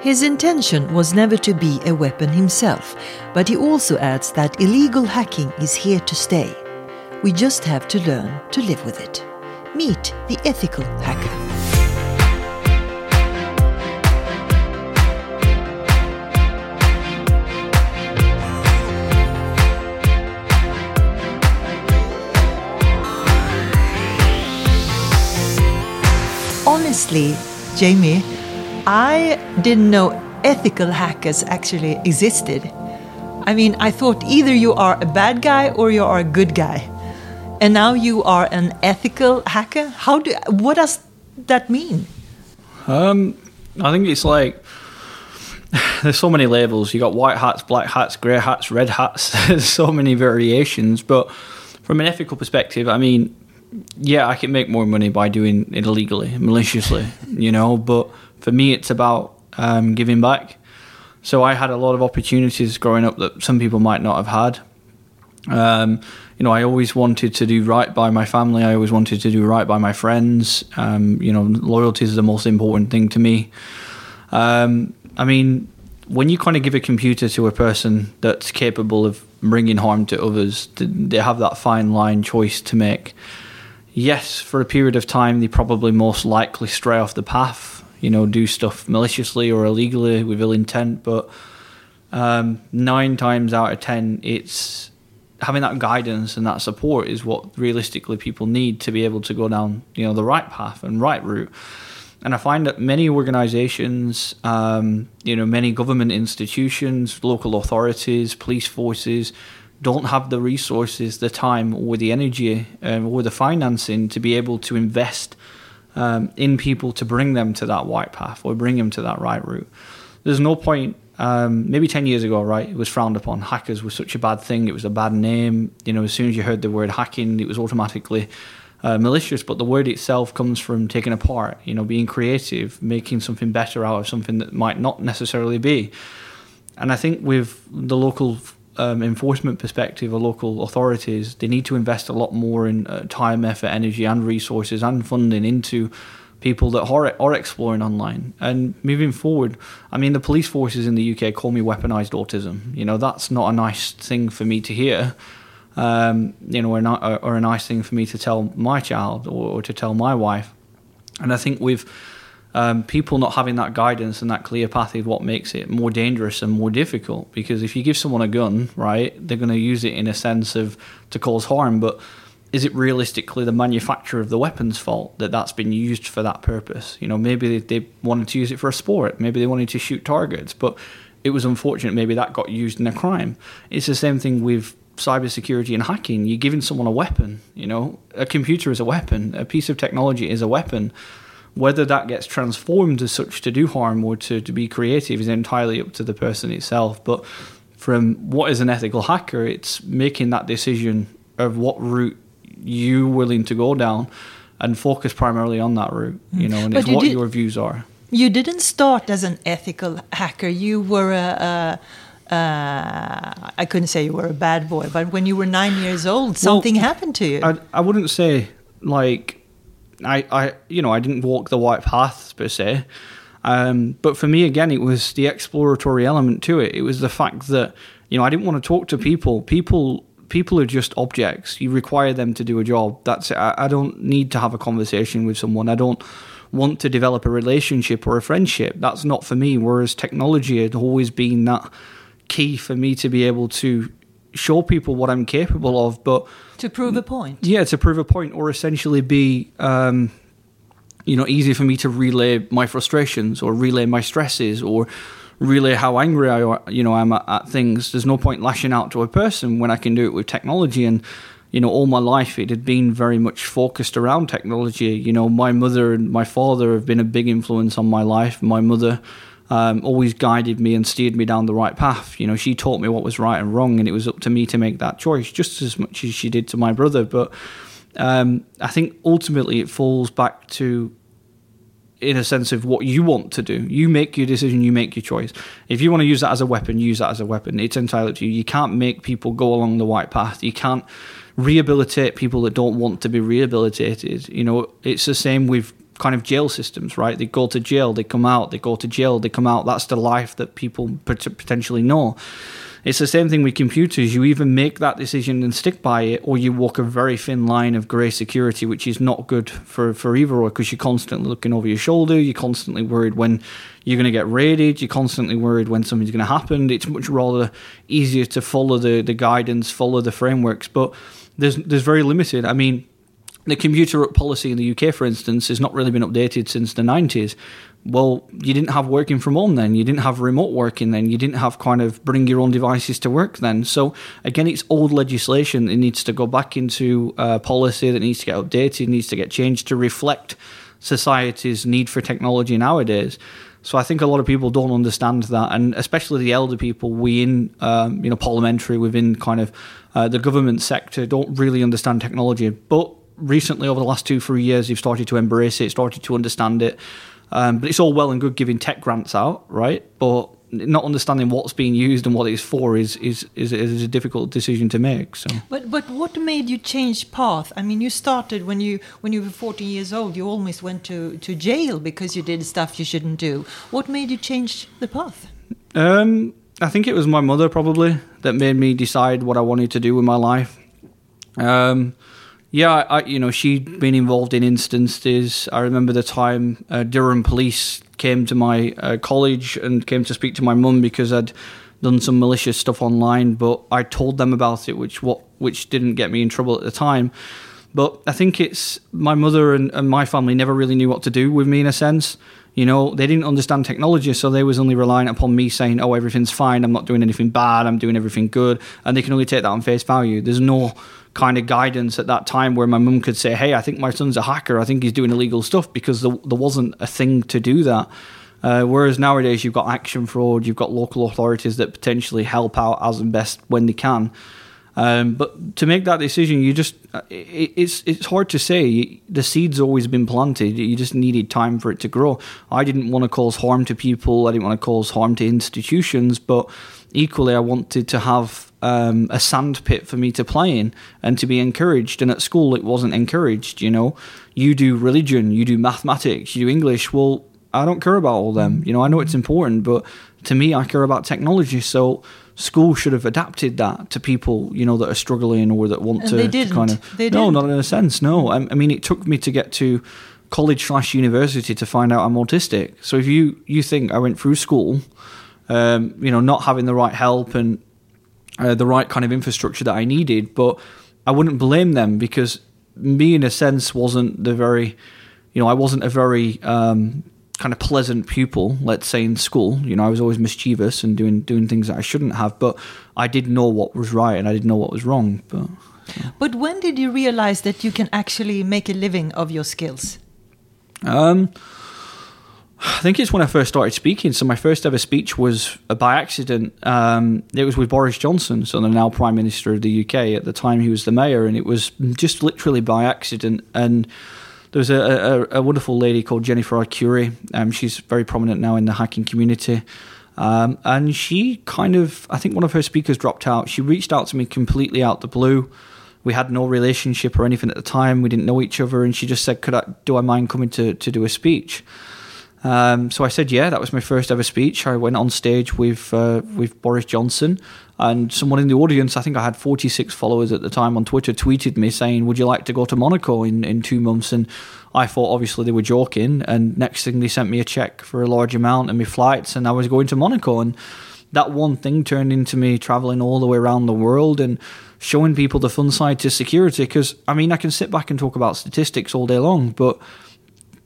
His intention was never to be a weapon himself, but he also adds that illegal hacking is here to stay. We just have to learn to live with it. Meet the ethical hacker. Honestly, Jamie, I didn't know ethical hackers actually existed. I mean, I thought either you are a bad guy or you are a good guy. And now you are an ethical hacker? How do what does that mean? Um, I think it's like there's so many labels. You got white hats, black hats, grey hats, red hats. there's so many variations. But from an ethical perspective, I mean, yeah, I can make more money by doing it illegally, maliciously, you know. But for me, it's about um, giving back. So I had a lot of opportunities growing up that some people might not have had. Um, you know, I always wanted to do right by my family. I always wanted to do right by my friends. Um, you know, loyalty is the most important thing to me. Um, I mean, when you kind of give a computer to a person that's capable of bringing harm to others, they have that fine line choice to make yes, for a period of time, they probably most likely stray off the path, you know, do stuff maliciously or illegally with ill intent. But um, nine times out of ten, it's having that guidance and that support is what realistically people need to be able to go down, you know, the right path and right route. And I find that many organisations, um, you know, many government institutions, local authorities, police forces, don't have the resources, the time, or the energy, um, or the financing to be able to invest um, in people to bring them to that white path or bring them to that right route. There's no point. Um, maybe 10 years ago, right, it was frowned upon. Hackers was such a bad thing. It was a bad name. You know, as soon as you heard the word hacking, it was automatically uh, malicious. But the word itself comes from taking apart, you know, being creative, making something better out of something that might not necessarily be. And I think with the local um, enforcement perspective or local authorities, they need to invest a lot more in uh, time, effort, energy, and resources and funding into people that are, are exploring online. And moving forward, I mean, the police forces in the UK call me weaponized autism. You know, that's not a nice thing for me to hear. Um, you know, or, or, a nice thing for me to tell my child or, or to tell my wife. And I think with um, people not having that guidance and that clear path is what makes it more dangerous and more difficult. Because if you give someone a gun, right, they're going to use it in a sense of to cause harm, but is it realistically the manufacturer of the weapon's fault that that's been used for that purpose? You know, maybe they, they wanted to use it for a sport, maybe they wanted to shoot targets, but it was unfortunate. Maybe that got used in a crime. It's the same thing with cybersecurity and hacking. You're giving someone a weapon. You know, a computer is a weapon. A piece of technology is a weapon. Whether that gets transformed as such to do harm or to, to be creative is entirely up to the person itself. But from what is an ethical hacker, it's making that decision of what route you're willing to go down and focus primarily on that route, you know, and but it's what did, your views are. You didn't start as an ethical hacker. You were a, a uh, I couldn't say you were a bad boy, but when you were nine years old, something well, happened to you. I, I wouldn't say like I, I, you know, I didn't walk the white path per se. Um, but for me, again, it was the exploratory element to it. It was the fact that you know I didn't want to talk to people. People, people are just objects. You require them to do a job. That's it. I, I don't need to have a conversation with someone. I don't want to develop a relationship or a friendship. That's not for me. Whereas technology had always been that key for me to be able to show people what I'm capable of, but to prove a point. Yeah, to prove a point, or essentially be, um, you know, easy for me to relay my frustrations or relay my stresses or relay how angry I, you know, I'm at, at things. There's no point lashing out to a person when I can do it with technology and you know, all my life it had been very much focused around technology. You know, my mother and my father have been a big influence on my life. My mother um, always guided me and steered me down the right path. You know, she taught me what was right and wrong, and it was up to me to make that choice, just as much as she did to my brother. But um, I think ultimately it falls back to, in a sense of what you want to do. You make your decision, you make your choice. If you want to use that as a weapon, use that as a weapon. It's entirely up to you. You can't make people go along the right path. You can't rehabilitate people that don't want to be rehabilitated. You know, it's the same with kind of jail systems, right? They go to jail, they come out, they go to jail, they come out. That's the life that people pot- potentially know. It's the same thing with computers. You either make that decision and stick by it, or you walk a very thin line of grey security, which is not good for, for either or because you're constantly looking over your shoulder, you're constantly worried when you're going to get raided, you're constantly worried when something's going to happen. It's much rather easier to follow the, the guidance, follow the frameworks, but there's, there's very limited. I mean, the computer policy in the UK, for instance, has not really been updated since the 90s. Well, you didn't have working from home then. You didn't have remote working then. You didn't have kind of bring your own devices to work then. So, again, it's old legislation that needs to go back into uh, policy that needs to get updated, needs to get changed to reflect society's need for technology nowadays. So I think a lot of people don't understand that, and especially the elder people, we in um, you know parliamentary, within kind of uh, the government sector, don't really understand technology. But recently, over the last two, three years, you've started to embrace it, started to understand it. Um, but it's all well and good giving tech grants out, right? But not understanding what's being used and what it's for is is, is, is a difficult decision to make. So, but but what made you change path? I mean, you started when you when you were 14 years old. You almost went to to jail because you did stuff you shouldn't do. What made you change the path? Um, I think it was my mother probably that made me decide what I wanted to do with my life. Um, yeah, I, you know, she'd been involved in instances. I remember the time uh, Durham police came to my uh, college and came to speak to my mum because I'd done some malicious stuff online, but I told them about it, which what which didn't get me in trouble at the time. But I think it's my mother and, and my family never really knew what to do with me in a sense. You know, they didn't understand technology, so they was only relying upon me saying, "Oh, everything's fine. I'm not doing anything bad. I'm doing everything good," and they can only take that on face value. There's no kind of guidance at that time where my mum could say, "Hey, I think my son's a hacker. I think he's doing illegal stuff," because there, there wasn't a thing to do that. Uh, whereas nowadays you've got action fraud, you've got local authorities that potentially help out as and best when they can. Um, but to make that decision, you just it, it's it's hard to say. The seed's always been planted. You just needed time for it to grow. I didn't want to cause harm to people. I didn't want to cause harm to institutions, but equally, I wanted to have um, a sandpit for me to play in and to be encouraged. And at school, it wasn't encouraged. You know, you do religion, you do mathematics, you do English. Well, I don't care about all them. You know, I know it's important, but to me, I care about technology. So school should have adapted that to people, you know, that are struggling or that want and to, to kind of. They no, didn't. not in a sense. No, I, I mean, it took me to get to college slash university to find out I'm autistic. So if you you think I went through school, um, you know, not having the right help and uh, the right kind of infrastructure that I needed, but I wouldn't blame them because me, in a sense, wasn't the very, you know, I wasn't a very um, kind of pleasant pupil, let's say in school. You know, I was always mischievous and doing doing things that I shouldn't have, but I did know what was right and I didn't know what was wrong. But But when did you realize that you can actually make a living of your skills? um, I think it's when I first started speaking. So my first ever speech was uh, by accident. Um, it was with Boris Johnson, so the now Prime Minister of the UK. At the time, he was the mayor, and it was just literally by accident. And there was a, a, a wonderful lady called Jennifer Arcuri. Um, she's very prominent now in the hacking community. Um, and she kind of, I think one of her speakers dropped out. She reached out to me completely out the blue. We had no relationship or anything at the time. We didn't know each other, and she just said, "Could I? Do I mind coming to to do a speech?" Um, so I said, "Yeah." That was my first ever speech. I went on stage with uh, with Boris Johnson, and someone in the audience, I think I had 46 followers at the time on Twitter, tweeted me saying, "Would you like to go to Monaco in in two months?" And I thought obviously they were joking. And next thing they sent me a check for a large amount and my flights, and I was going to Monaco. And that one thing turned into me traveling all the way around the world and showing people the fun side to security. Because I mean, I can sit back and talk about statistics all day long, but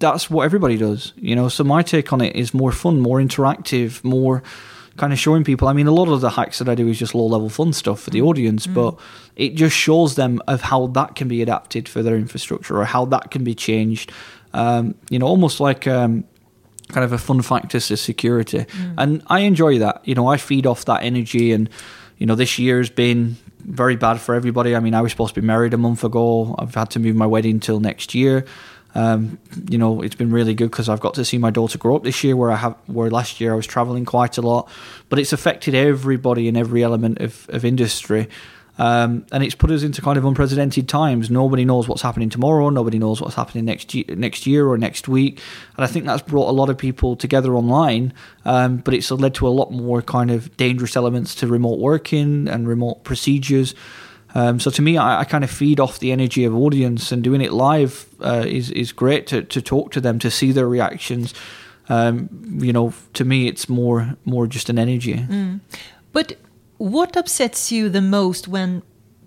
that's what everybody does, you know. So my take on it is more fun, more interactive, more kind of showing people. I mean, a lot of the hacks that I do is just low level fun stuff for the audience, but it just shows them of how that can be adapted for their infrastructure or how that can be changed. Um, you know, almost like um, kind of a fun factor to security, and I enjoy that. You know, I feed off that energy, and you know, this year's been very bad for everybody. I mean, I was supposed to be married a month ago. I've had to move my wedding till next year. Um, you know, it's been really good because I've got to see my daughter grow up this year. Where I have, where last year I was traveling quite a lot, but it's affected everybody in every element of, of industry. Um, and it's put us into kind of unprecedented times. Nobody knows what's happening tomorrow. Nobody knows what's happening next year, next year or next week. And I think that's brought a lot of people together online. Um, but it's led to a lot more kind of dangerous elements to remote working and remote procedures. Um, so to me, I, I, kind of feed off the energy of audience, and doing it live uh, is is great to, to talk to them, to see their reactions. Um, you know, to me, it's more more just an energy. Mm. But what upsets you the most when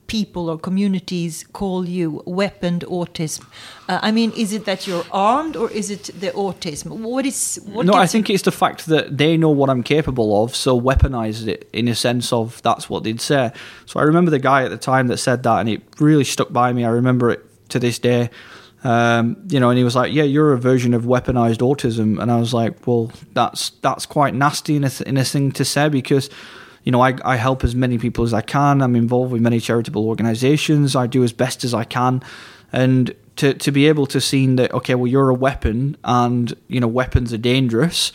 people or communities call you weaponed autism? Uh, I mean, is it that you're armed or is it the autism? What is what No, I think it's the fact that they know what I'm capable of, so weaponize it in a sense of that's what they'd say. So I remember the guy at the time that said that, and it really stuck by me. I remember it to this day. Um, you know, and he was like, "Yeah, you're a version of weaponized autism," and I was like, "Well, that's that's quite nasty in a, in a thing to say because." You know, I, I help as many people as I can. I'm involved with many charitable organizations. I do as best as I can. And to, to be able to see that, okay, well, you're a weapon and, you know, weapons are dangerous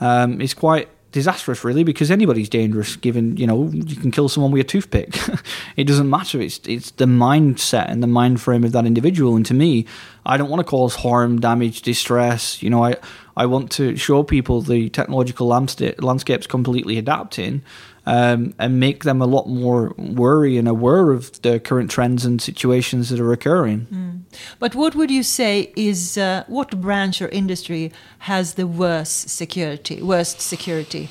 um, is quite disastrous, really, because anybody's dangerous. Given you know you can kill someone with a toothpick, it doesn't matter. It's it's the mindset and the mind frame of that individual. And to me, I don't want to cause harm, damage, distress. You know, I I want to show people the technological landscape landscape's completely adapting um, and make them a lot more worry and aware of the current trends and situations that are occurring. Mm. But what would you say is uh, what branch or industry has the worst security? Worst security?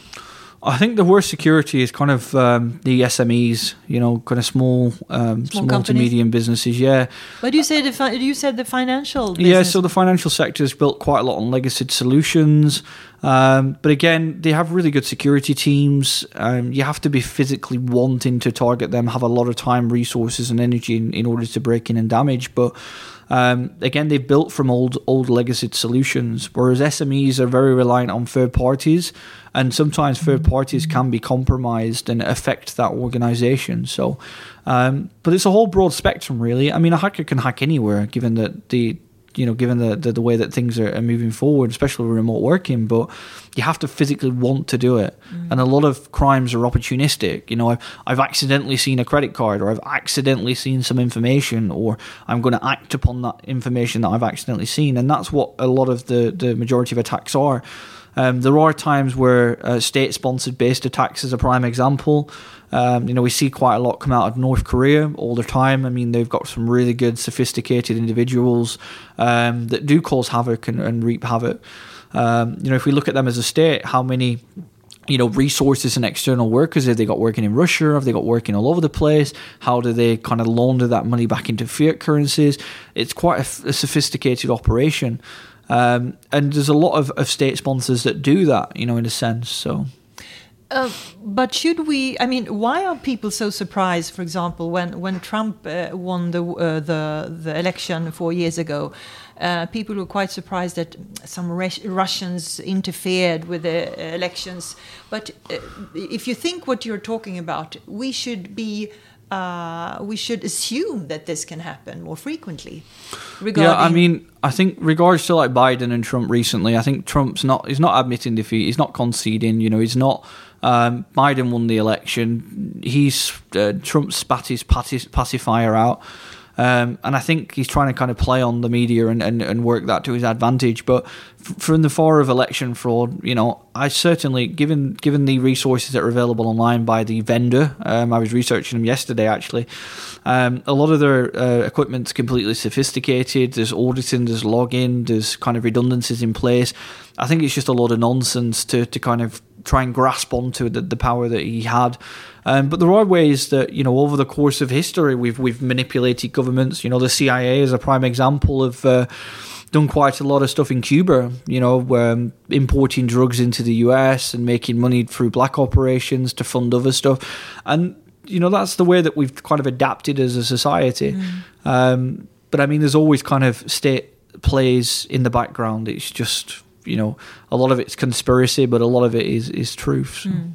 I think the worst security is kind of um, the SMEs, you know, kind of small, um, small, small to medium businesses. Yeah. But you said the you said the financial. Business. Yeah, so the financial sector is built quite a lot on legacy solutions. Um, but again, they have really good security teams. Um, you have to be physically wanting to target them, have a lot of time, resources, and energy in, in order to break in and damage. But um, again, they've built from old old legacy solutions, whereas SMEs are very reliant on third parties, and sometimes third parties can be compromised and affect that organization. So, um, but it's a whole broad spectrum, really. I mean, a hacker can hack anywhere, given that the you know, given the, the, the way that things are, are, moving forward, especially remote working, but you have to physically want to do it. Mm. And a lot of crimes are opportunistic. You know, I've, I've accidentally seen a credit card or I've accidentally seen some information or I'm going to act upon that information that I've accidentally seen. And that's what a lot of the, the majority of attacks are. Um, there are times where uh, state sponsored based attacks is a prime example. Um, you know, we see quite a lot come out of North Korea all the time. I mean, they've got some really good, sophisticated individuals um, that do cause havoc and, and reap havoc. Um, you know, if we look at them as a state, how many you know resources and external workers have they got working in Russia? Have they got working all over the place? How do they kind of launder that money back into fiat currencies? It's quite a, a sophisticated operation, um, and there's a lot of, of state sponsors that do that. You know, in a sense. So uh, but should we? I mean, why are people so surprised? For example, when when Trump uh, won the uh, the the election four years ago, uh, people were quite surprised that some Russians interfered with the elections. But uh, if you think what you're talking about, we should be. Uh, we should assume that this can happen more frequently. yeah, I mean, I think regards to like Biden and Trump recently, I think Trump's not he's not admitting defeat, he's not conceding. You know, he's not um, Biden won the election. He's uh, Trump spat his pacifier out. Um, and I think he's trying to kind of play on the media and, and, and work that to his advantage. But f- from the far of election fraud, you know, I certainly, given given the resources that are available online by the vendor, um, I was researching them yesterday actually. Um, a lot of their uh, equipment's completely sophisticated. There's auditing, there's login, there's kind of redundancies in place. I think it's just a lot of nonsense to, to kind of try and grasp onto the, the power that he had. Um, but there are ways that you know over the course of history we've we've manipulated governments. You know, the CIA is a prime example of. Uh, done quite a lot of stuff in Cuba, you know, um, importing drugs into the US and making money through black operations to fund other stuff. And, you know, that's the way that we've kind of adapted as a society. Mm. Um, but I mean, there's always kind of state plays in the background. It's just you know, a lot of it's conspiracy, but a lot of it is is truth. So. Mm.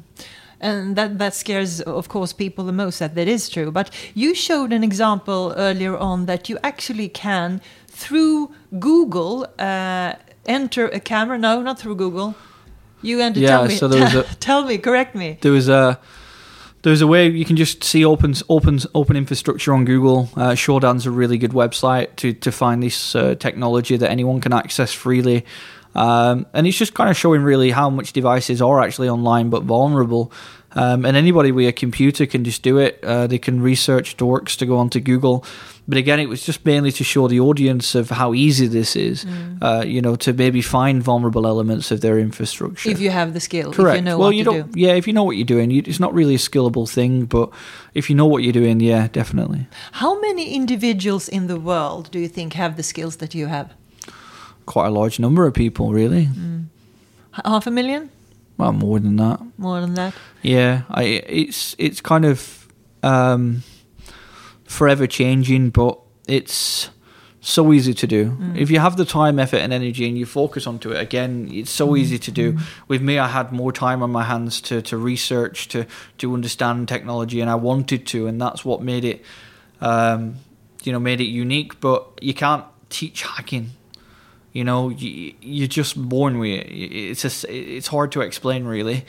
And that that scares, of course, people the most that that is true. But you showed an example earlier on that you actually can through Google uh, enter a camera. No, not through Google. You enter. Yeah, tell me. So there was a, tell me. Correct me. There was a there's a way you can just see open open open infrastructure on Google. Uh, Shodan's a really good website to to find this uh, technology that anyone can access freely. Um, and it's just kind of showing really how much devices are actually online but vulnerable. Um, and anybody with a computer can just do it. Uh, they can research dorks to go onto Google. But again, it was just mainly to show the audience of how easy this is, Mm. uh, you know, to maybe find vulnerable elements of their infrastructure. If you have the skill, Correct. if you know well, what you to don't. do. Yeah, if you know what you're doing, you, it's not really a skillable thing. But if you know what you're doing, yeah, definitely. How many individuals in the world do you think have the skills that you have? Quite a large number of people, really. H- Half a million? Well, more than that. More than that? Yeah, I it's it's kind of um, forever changing, but it's so easy to do. If you have the time, effort, and energy, and you focus onto it, again, it's so easy to do. With me, I had more time on my hands to to research, to to understand technology, and I wanted to, and that's what made it, um, you know, made it unique. But you can't teach hacking. You know, you, you're just born with it. It's just, it's hard to explain, really.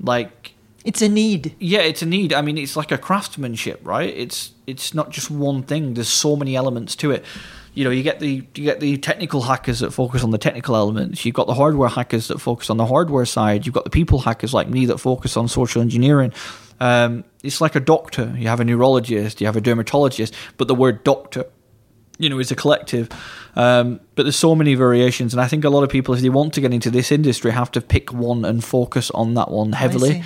Like It's a need. yeah, it's a need. I mean, it's like a craftsmanship, right? It's it's not just one thing. There's so many elements to it. You know, you get the you get the technical hackers that focus on the technical elements. You've got the hardware hackers that focus on the hardware side. You've got the people hackers like me that focus on social engineering. Um, it's like a doctor. You have a neurologist. You have a dermatologist. But the word doctor you know, is a collective. Um, but there's so many variations, and I think a lot of people, if they want to get into this industry, have to pick one and focus on that one heavily.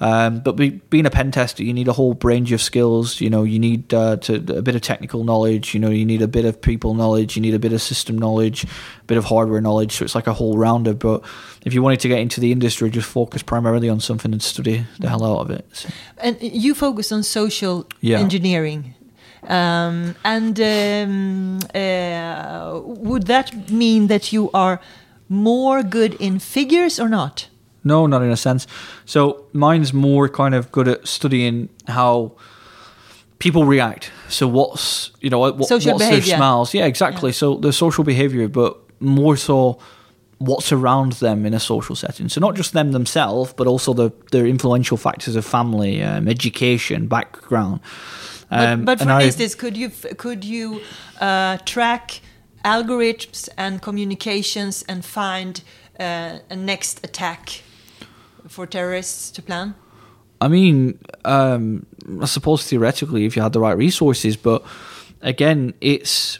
Um, but be, being a pen tester, you need a whole range of skills. You know, you need uh, to, a bit of technical knowledge. You know, you need a bit of people knowledge. You need a bit of system knowledge, a bit of hardware knowledge. So it's like a whole rounder. But if you wanted to get into the industry, just focus primarily on something and study the hell out of it. So- And you focus on social Yeah. engineering. Um, and um, uh, would that mean that you are more good in figures or not? No, not in a sense. So mine's more kind of good at studying how people react. So what's you know what, Social what's behavior. their smiles? Yeah, exactly. So the social behavior, but more so what's around them in a social setting. So not just them themselves, but also the the influential factors of family, um, education, background. But, Um, but for and I- instance, could you could you uh, track algorithms and communications and find uh, a next attack for terrorists to plan? I mean, um, I suppose theoretically, if you had the right resources, but again, it's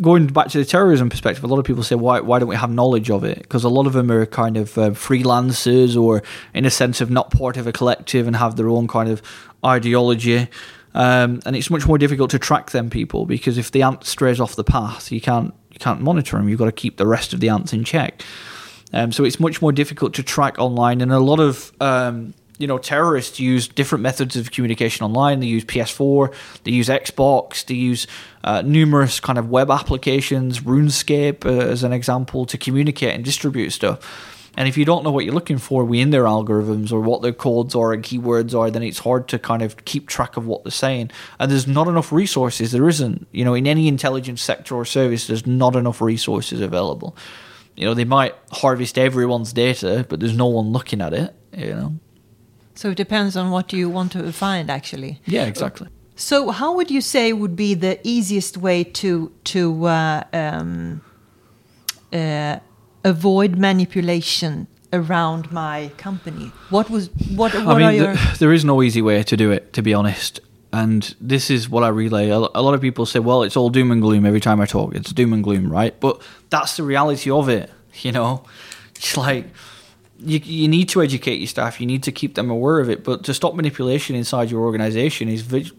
going back to the terrorism perspective. A lot of people say, "Why? Why don't we have knowledge of it?" Because a lot of them are kind of uh, freelancers, or in a sense of not part of a collective and have their own kind of ideology. Um, and it's much more difficult to track them people because if the ant strays off the path, you can't you can't monitor them. You've got to keep the rest of the ants in check. Um, so it's much more difficult to track online, and a lot of um, you know terrorists use different methods of communication online. They use PS4, they use Xbox, they use uh, numerous kind of web applications, RuneScape uh, as an example, to communicate and distribute stuff. And if you don't know what you're looking for within their algorithms or what their codes are and keywords are, then it's hard to kind of keep track of what they're saying. And there's not enough resources. There isn't. You know, in any intelligence sector or service, there's not enough resources available. You know, they might harvest everyone's data, but there's no one looking at it, you know. So it depends on what you want to find, actually. Yeah, exactly. So, how would you say would be the easiest way to to uh, um, uh, avoid manipulation around my company? What was what? What I mean, your there is no easy way to do it, to be honest. And this is what I relay. A a lot of people say, well, it's all doom and gloom every time I talk. It's doom and gloom, right? But that's the reality of it, you know? It's like, you, you need to educate your staff. You need to keep them aware of it. But to stop manipulation inside your organization is vi-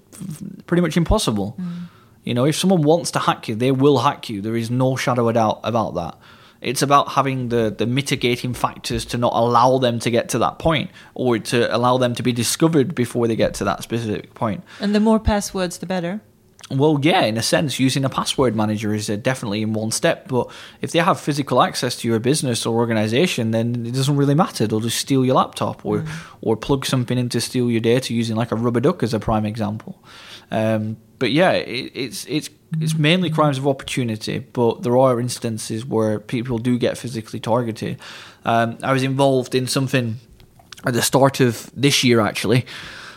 pretty much impossible. Mm. You know, if someone wants to hack you, they will hack you. There is no shadow of doubt about that. It's about having the, the mitigating factors to not allow them to get to that point or to allow them to be discovered before they get to that specific point. and the more passwords, the better. Well, yeah, in a sense, using a password manager is uh, definitely in one step. But if they have physical access to your business or organization, then it doesn't really matter. They'll just steal your laptop or or plug something in to steal your data using like a rubber duck as a prime example. Um, but yeah, it, it's it's it's mainly crimes of opportunity, but there are instances where people do get physically targeted. Um, I was involved in something at the start of this year actually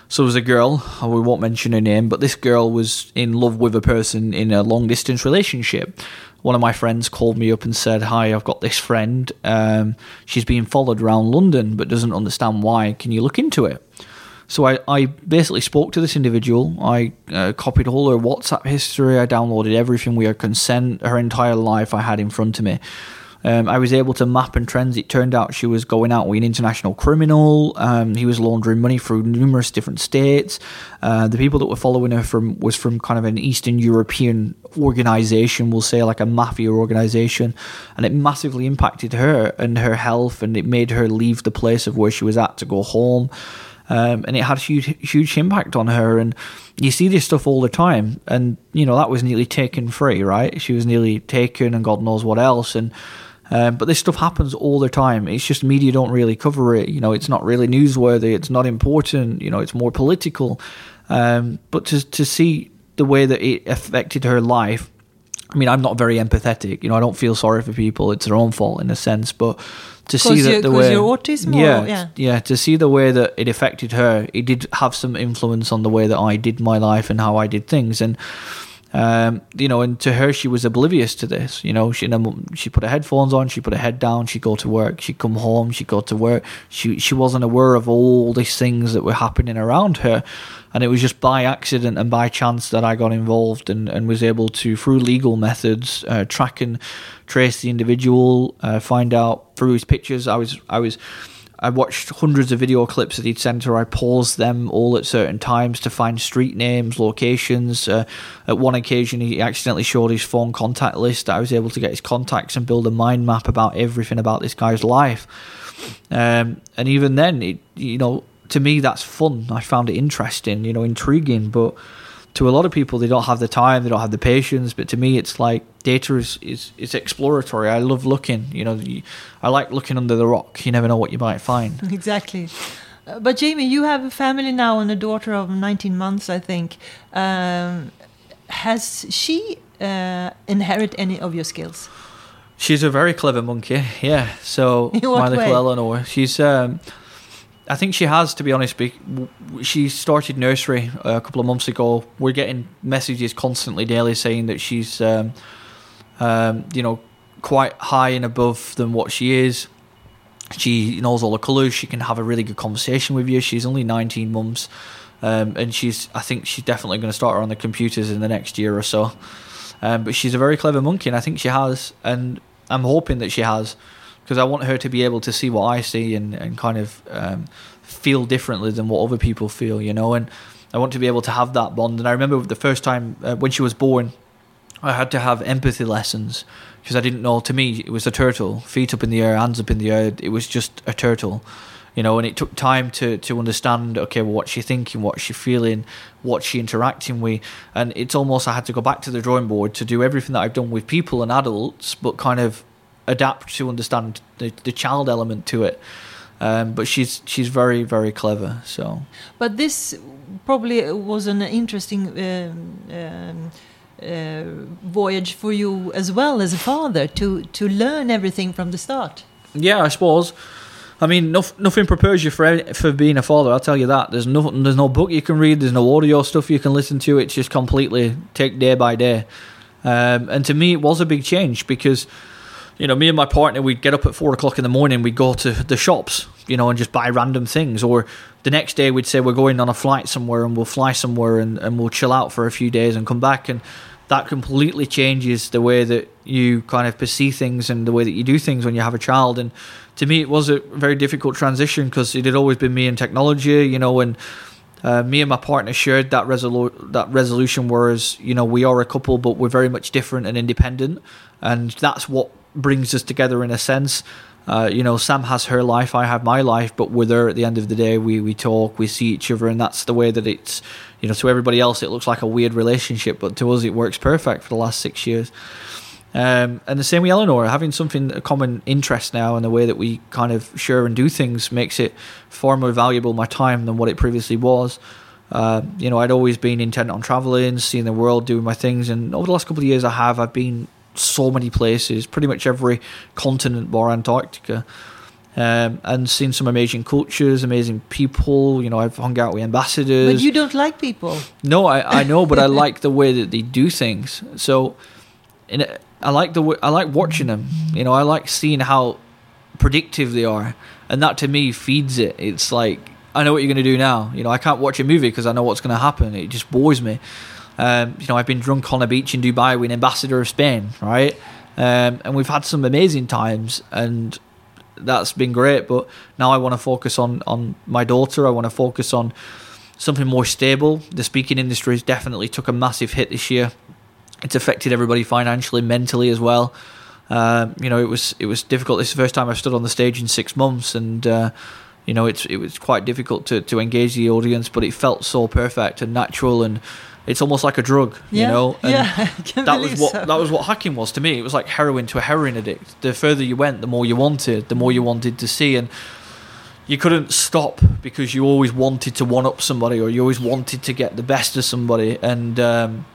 So there was a girl, we won't mention her name, but this girl was in love with a person in a long distance relationship. One of my friends called me up and said, Hi, I've got this friend. Um, she's being followed around London but doesn't understand why. Can you look into it? So I, I basically spoke to this individual. I uh, copied all her WhatsApp history. I downloaded everything with her consent, her entire life I had in front of me. Um, I was able to map and trends. It turned out she was going out with an international criminal. Um, he was laundering money through numerous different states. Uh, the people that were following her from was from kind of an Eastern European organization, we'll say like a mafia organization, and it massively impacted her and her health, and it made her leave the place of where she was at to go home. Um, and it had huge, huge impact on her. And you see this stuff all the time, and you know that was nearly taken free, right? She was nearly taken, and God knows what else, and um, but this stuff happens all the time. It's just media don't really cover it. You know, it's not really newsworthy. It's not important. You know, it's more political. Um, but to to see the way that it affected her life, I mean, I'm not very empathetic. You know, I don't feel sorry for people. It's their own fault in a sense. But to see that the way, your autism, yeah, or, yeah, yeah, to see the way that it affected her, it did have some influence on the way that I did my life and how I did things. And um, you know, and to her, she was oblivious to this. You know, she she put her headphones on, she put her head down, she'd go to work, she'd come home, she'd go to work. She she wasn't aware of all these things that were happening around her, and it was just by accident and by chance that I got involved and, and was able to, through legal methods, uh, track and trace the individual, uh, find out through his pictures. I was I was I watched hundreds of video clips that he'd sent her. I paused them all at certain times to find street names, locations. Uh, at one occasion, he accidentally showed his phone contact list. I was able to get his contacts and build a mind map about everything about this guy's life. Um, and even then, it, you know, to me, that's fun. I found it interesting, you know, intriguing, but to a lot of people they don't have the time they don't have the patience but to me it's like data is is, is exploratory. I love looking you know i like looking under the rock. You never know what you might find. Exactly. Uh, but jamie you have a family now and a daughter of 19 months i think. Um, has she uh, inherit any of your skills? She's a very clever monkey yeah. So my little eleanor she's um, I think she has, to be honest. She started nursery a couple of months ago. We're getting messages constantly, daily, saying that she's, um, um, you know, quite high and above than what she is. She knows all the colours. She can have a really good conversation with you. She's only 19 months, um, and she's. I think she's definitely going to start her on the computers in the next year or so. Um, but she's a very clever monkey, and I think she has, and I'm hoping that she has because I want her to be able to see what I see and, and kind of um, feel differently than what other people feel, you know. And I want to be able to have that bond. And I remember the first time uh, when she was born, I had to have empathy lessons because I didn't know. To me, it was a turtle, feet up in the air, hands up in the air. It was just a turtle, you know. And it took time to to understand. Okay, well, what's she thinking? What's she feeling? What's she interacting with? And it's almost I had to go back to the drawing board to do everything that I've done with people and adults, but kind of adapt to understand the, the child element to it. Um, but she's she's very very clever. So, but this probably was an interesting um, um, uh, voyage for you as well as a father to to learn everything from the start. Yeah, I suppose. I mean, no, nothing prepares you for for being a father. I'll tell you that. There's no there's no book you can read. There's no audio stuff you can listen to. It's just completely take day by day. Um, and to me, it was a big change because you know, me and my partner, we'd get up at four o'clock in the morning, we'd go to the shops, you know, and just buy random things. Or the next day, we'd say we're going on a flight somewhere and we'll fly somewhere and, and we'll chill out for a few days and come back. And that completely changes the way that you kind of perceive things and the way that you do things when you have a child. And to me, it was a very difficult transition because it had always been me and technology, you know, and uh, me and my partner shared that resolu- that resolution. Whereas, you know, we are a couple, but we're very much different and independent, and that's what brings us together in a sense. Uh, you know, Sam has her life, I have my life, but we're there at the end of the day. We we talk, we see each other, and that's the way that it's. You know, to everybody else, it looks like a weird relationship, but to us, it works perfect for the last six years. Um, and the same with Eleanor, having something a common interest now, and the way that we kind of share and do things makes it far more valuable my time than what it previously was. Uh, you know, I'd always been intent on traveling, seeing the world, doing my things, and over the last couple of years, I have. I've been so many places, pretty much every continent bar Antarctica. um, and seen some amazing cultures, amazing people. You know, I've hung out with ambassadors. But you don't like people. No, I, I know, but I like the way that they do things. So, in I like the way, I like watching them. You know, I like seeing how predictive they are, and that to me feeds it. It's like I know what you're going to do now. You know, I can't watch a movie because I know what's going to happen. It just bores me. Um, you know, I've been drunk on a beach in Dubai with an ambassador of Spain, right? Um, and we've had some amazing times, and that's been great. But now I want to focus on on my daughter. I want to focus on something more stable. The speaking industry has definitely took a massive hit this year. It's affected everybody financially, mentally as well. Um, you know, it was it was difficult. This is the first time I've stood on the stage in six months, and uh, you know, it's it was quite difficult to to engage the audience, but it felt so perfect and natural and it's almost like a drug, Yeah, you know. And yeah, that was what so. that was what hacking was to me. It was like heroin to a heroin addict. The further you went, the more you wanted, the more you wanted to see, and you couldn't stop because you always wanted to one up somebody, or you always wanted to get the best of somebody. And um,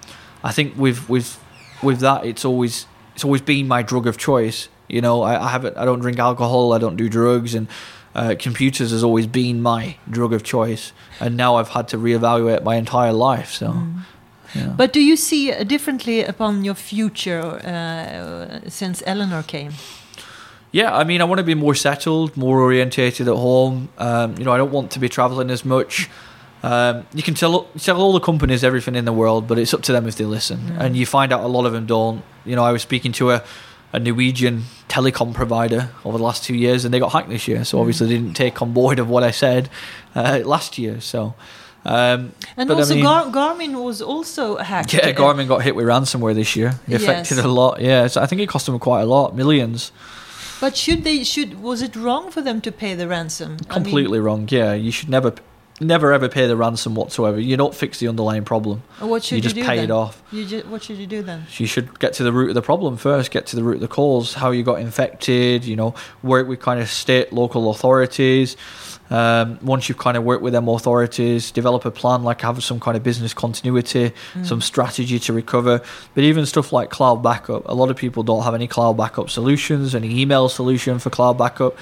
I think with with with that, it's always it's always been my drug of choice. You know, I, I haven't I don't drink alcohol, I don't do drugs, and uh, computers has always been my drug of choice. And now I've had to reevaluate my entire life. So. yeah. But do you see uh, differently upon your future uh, since Eleanor came? Yeah, I mean, I want to be more settled, more orientated at home. Um, you know, I don't want to be traveling as much. Um, you can tell tell all the companies everything in the world, but it's up to them if they listen. And you find out a lot of them don't. You know, I was speaking to a, a Norwegian telecom provider over the last two years, and they got hacked this year. So obviously, they didn't take on board of what I said uh, last year. So. Um, And but I also, mean- Gar- Garmin was also hacked. yeah, Garmin got hit with ransomware this year. It affected Yes. a lot. Yeah, so I think it cost them quite a lot, millions. But should they? Should was it wrong for them to pay the ransom? I mean, completely wrong. Yeah, you should never, never ever pay the ransom whatsoever. You don't fix the underlying problem. what should you you, just do pay then? it off. You ju- what should you do then? You should get to the root of the problem first. Get to the root of the cause. How you got infected. You know, work with kind of state, local authorities. Um, once you've kind of worked with them authorities, develop a plan, like have some kind of business continuity, some strategy to recover. But even stuff like cloud backup, a lot of people don't have any cloud backup solutions, any email solution for cloud backup.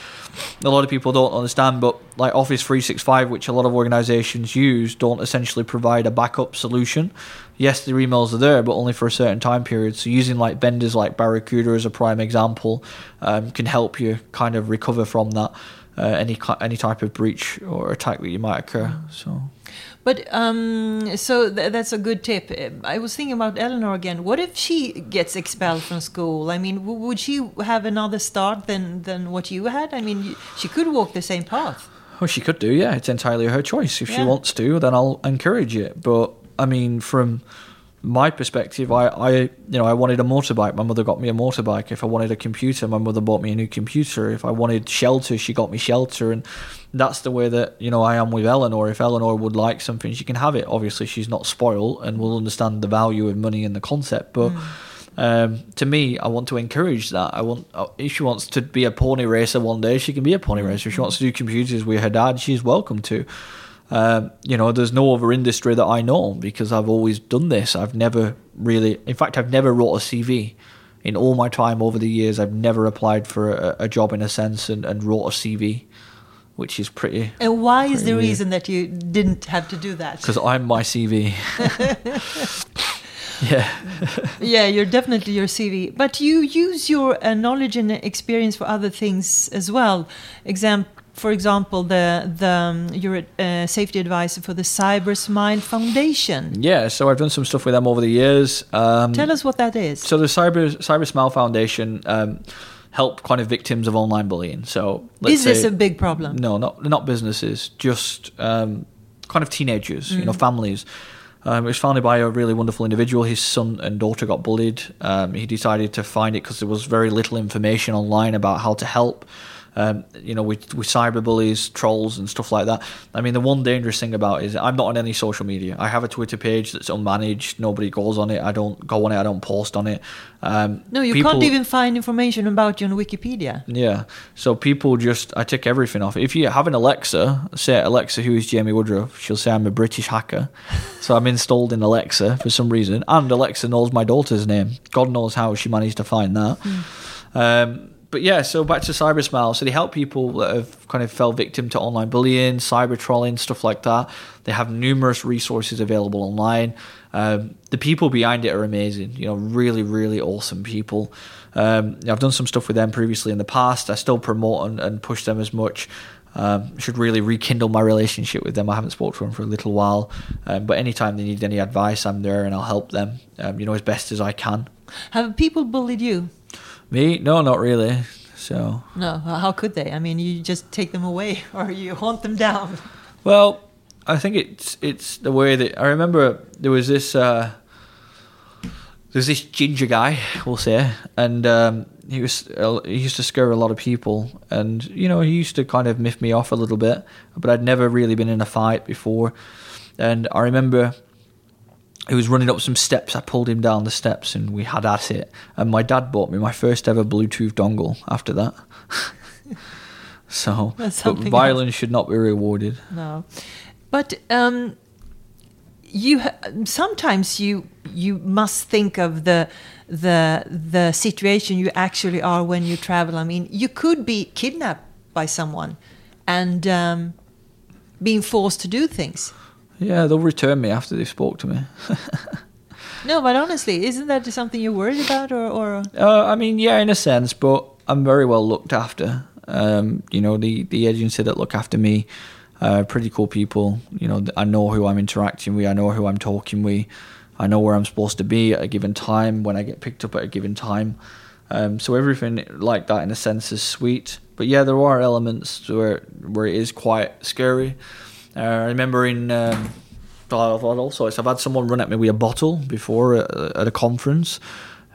A lot of people don't understand, but like Office 365, which a lot of organizations use, don't essentially provide a backup solution. Yes, the emails are there, but only for a certain time period. So using like vendors like Barracuda as a prime example um, can help you kind of recover from that. Uh, any any type of breach or attack that you might occur. So But um, so th- that's a good tip. I was thinking about Eleanor again. What if she gets expelled from school? I mean, w- would she have another start than than what you had? I mean, she could walk the same path. Well, she could do, yeah. It's entirely her choice. If she wants to, then I'll encourage it. But I mean, from my perspective, I, I, you know, I wanted a motorbike. My mother got me a motorbike. If I wanted a computer, my mother bought me a new computer. If I wanted shelter, she got me shelter, and that's the way that you know I am with Eleanor. If Eleanor would like something, she can have it. Obviously, she's not spoiled and will understand the value of money and the concept, but. Um, to me, I want to encourage that. I want uh, if she wants to be a pony racer one day, she can be a pony racer. If she wants to do computers with her dad, she's welcome to. Um, you know, there's no other industry that I know because I've always done this. I've never really, in fact, I've never wrote a CV. In all my time over the years, I've never applied for a, a job in a sense and, and wrote a CV, which is pretty And why is the weird. reason that you didn't have to do that? because I'm my CV. yeah. yeah, you're definitely your CV, but you use your uh, knowledge and experience for other things as well. Exam, for example, the the um, you're uh, safety advisor for the Cyber Smile Foundation. Yeah, so I've done some stuff with them over the years. Um, Tell us what that is. So the Cyber Cyber Smile Foundation um, help kind of victims of online bullying. So let's is this say- a big problem? No, not not businesses, just um, kind of teenagers, you know, Mm. families. Um, it was founded by a really wonderful individual. His son and daughter got bullied. Um, he decided to find it because there was very little information online about how to help. Um, you know, with with cyberbullies, trolls, and stuff like that. I mean, the one dangerous thing about it is I'm not on any social media. I have a Twitter page that's unmanaged. Nobody goes on it. I don't go on it. I don't post on it. Um, No, you people- can't even find information about you on Wikipedia. yeah. So people just, I take everything off. If you have an Alexa, say Alexa, who is Jamie Woodruff, she'll say I'm a British hacker. so I'm installed in Alexa for some reason, and Alexa knows my daughter's name. God knows how she managed to find that. Um, but yeah, so back to Cyber Smile. So they help people that have kind of fell victim to online bullying, cyber trolling, stuff like that. They have numerous resources available online. Um, the people behind it are amazing. You know, really, really awesome people. Um, I've done some stuff with them previously in the past. I still promote and, and push them as much. Um, should really rekindle my relationship with them. I haven't spoken to them for a little while, um, but anytime they need any advice, I'm there and I'll help them. Um, you know, as best as I can. Have people bullied you? Me? No, not really. So No, how could they? I mean, you just take them away or you hunt them down. Well, I think it's it's the way that I remember there was this uh, there's this ginger guy, we'll say, and um, he was he used to scare a lot of people, and you know he used to kind of miff me off a little bit, but I'd never really been in a fight before, and I remember he was running up some steps. I pulled him down the steps, and we had at it. And my dad bought me my first ever Bluetooth dongle after that. so, but violence should not be rewarded. No, but um, you ha- sometimes you you must think of the the the situation you actually are when you travel. I mean, you could be kidnapped by someone and um, being forced to do things. Yeah, they'll return me after they've spoke to me. No, but honestly, isn't that something you're worried about, or, or Uh, I mean, yeah, in a sense, but I'm very well looked after. Um, you know, the the agency that look after me, uh, pretty cool people. You know, I know who I'm interacting with. I know who I'm talking with. I know where I'm supposed to be at a given time when I get picked up at a given time. Um, so everything like that, in a sense, is sweet. But yeah, there are elements where where it is quite scary. Uh, I remember in um, I've had all sorts. I've had someone run at me with a bottle before at, a conference.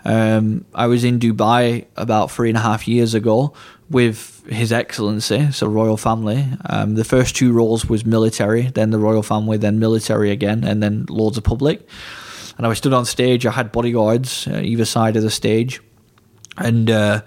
Um, I was in Dubai about three and a half years ago with His Excellency, so royal family. Um, the first two roles was military, then the royal family, then military again, and then Lords of Public. And I was stood on stage. I had bodyguards uh, either side of the stage, and uh,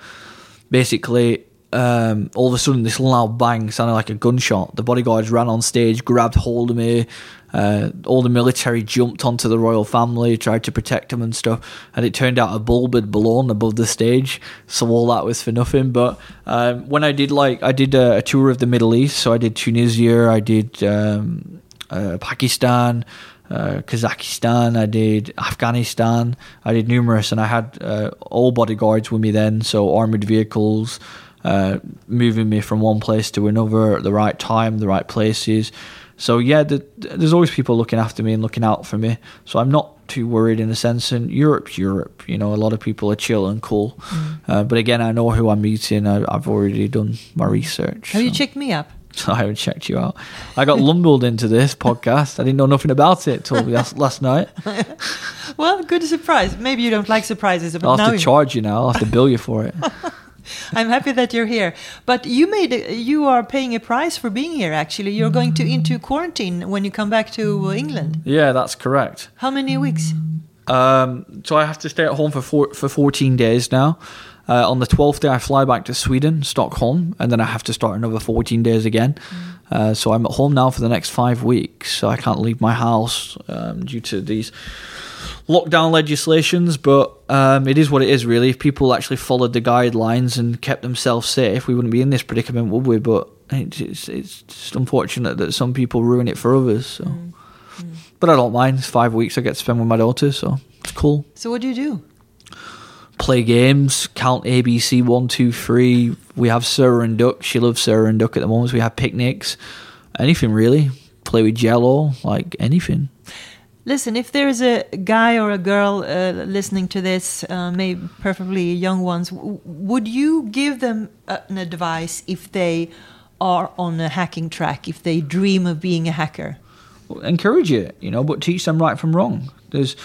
basically um, all of a sudden this loud bang sounded like a gunshot. The bodyguards ran on stage, grabbed hold of me. Uh, all the military jumped onto the royal family, tried to protect them and stuff. And it turned out a bulb had blown above the stage, so all that was for nothing. But um, when I did like I did a, a tour of the Middle East, so I did Tunisia, I did um, uh, Pakistan. Uh, Kazakhstan, I did Afghanistan, I did numerous, and I had uh, all bodyguards with me then, so armored vehicles, uh, moving me from one place to another at the right time, the right places. So yeah, the, there's always people looking after me and looking out for me. So I'm not too worried in a sense. And Europe's Europe, you know, a lot of people are chill and cool. Mm. Uh, but again, I know who I'm meeting. I, I've already done my research. have you checked me up? I haven't checked you out. I got lumbled into this podcast. I didn't know nothing about it till last, last night. Well, good surprise. Maybe you don't like surprises, but I'll have to you- charge you now. I'll have to bill you for it. I'm happy that you're here. But you made a, you are paying a price for being here. Actually, you're going to into quarantine when you come back to uh, England. Yeah, that's correct. How many weeks? Um, so I have to stay at home for four, for 14 days now. Uh, on the 12th day, I fly back to Sweden, Stockholm, and then I have to start another 14 days again. Uh, so I'm at home now for the next five weeks. So I can't leave my house um, due to these lockdown legislations. But um, it is what it is, really. If people actually followed the guidelines and kept themselves safe, we wouldn't be in this predicament, would we? But it's, it's, it's just unfortunate that some people ruin it for others. So. But I don't mind. It's five weeks I get to spend with my daughter, so it's cool. So what do you do? Play games, count ABC one, two, three. We have Sarah and Duck. She loves Sarah and Duck at the moment. We have picnics, anything really. Play with Jello, like anything. Listen, if there's a guy or a girl uh, listening to this, uh, maybe preferably young ones, would you give them uh, an advice if they are on a hacking track, if they dream of being a hacker? encourage it, you know, but teach them right from wrong. There's,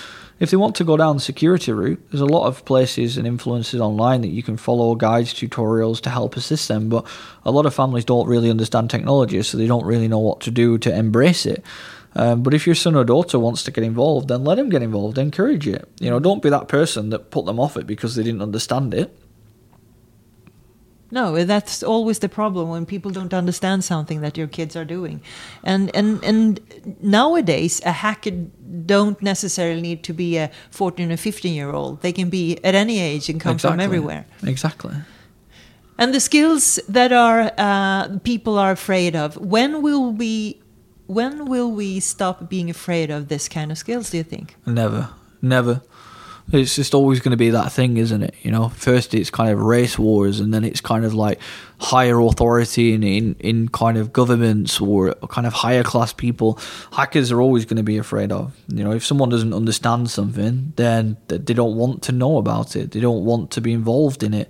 if they want to go down the security route, there's a lot of places and influences online that you can follow guides, tutorials to help assist them. But a lot of families don't really understand technology, so they don't really know what to do to embrace it. Um, but if your son or daughter wants to get involved, then let them get involved. Encourage it. You know, don't be that person that put them off it because they didn't understand it. No, that's always the problem when people don't understand something that your kids are doing. And and and nowadays a hacker don't necessarily need to be a 14 or 15 year old. They can be at any age and come from everywhere. Exactly. And the skills that are uh, people are afraid of. When will we? When will we stop being afraid of this kind of skills? Do you think? Never, never. It's just always going to be that thing, isn't it? You know, first it's kind of race wars, and then it's kind of like higher authority in, in, in kind of governments or kind of higher class people. Hackers are always going to be afraid of. You know, if someone doesn't understand something, then they don't want to know about it. They don't want to be involved in it.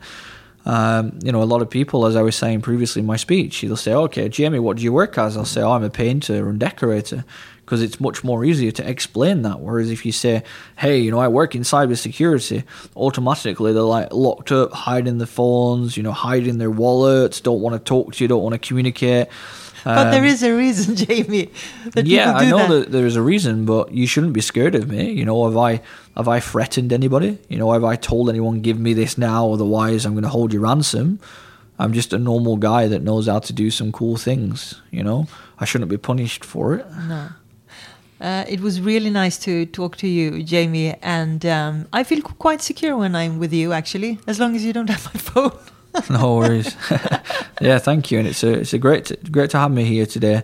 Um, you know, a lot of people, as I was saying previously in my speech, they'll say, "Okay, Jamie, what do you work as?" I'll say, "Oh, I'm a painter and decorator," because it's much more easier to explain that. Whereas if you say, "Hey, you know, I work in cybersecurity," automatically they're like locked up, hiding their phones, you know, hiding their wallets, don't want to talk to you, don't want to communicate. But there is a reason, Jamie. Yeah, I know that. that. there is a reason, but you shouldn't be scared of me. You know, have I have I threatened anybody? You know, have I told anyone give me this now, otherwise I'm going to hold you ransom? I'm just a normal guy that knows how to do some cool things. You know, I shouldn't be punished for it. No. Uh, it was really nice to talk to you, Jamie, and um, I feel quite secure when I'm with you. Actually, as long as you don't have my phone. No worries. yeah, thank you, and it's a it's a great great to have me here today.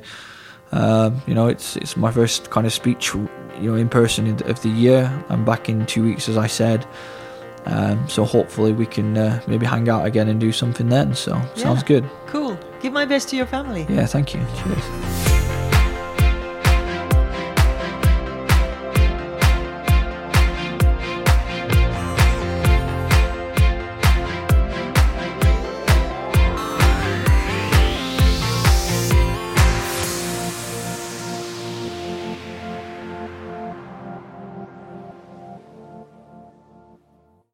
Um, you know, it's it's my first kind of speech, you know, in person of the year. I'm back in two weeks, as I said. Um, so hopefully we can uh, maybe hang out again and do something then. So sounds good. Cool. Give my best to your family. Yeah, thank you. Cheers.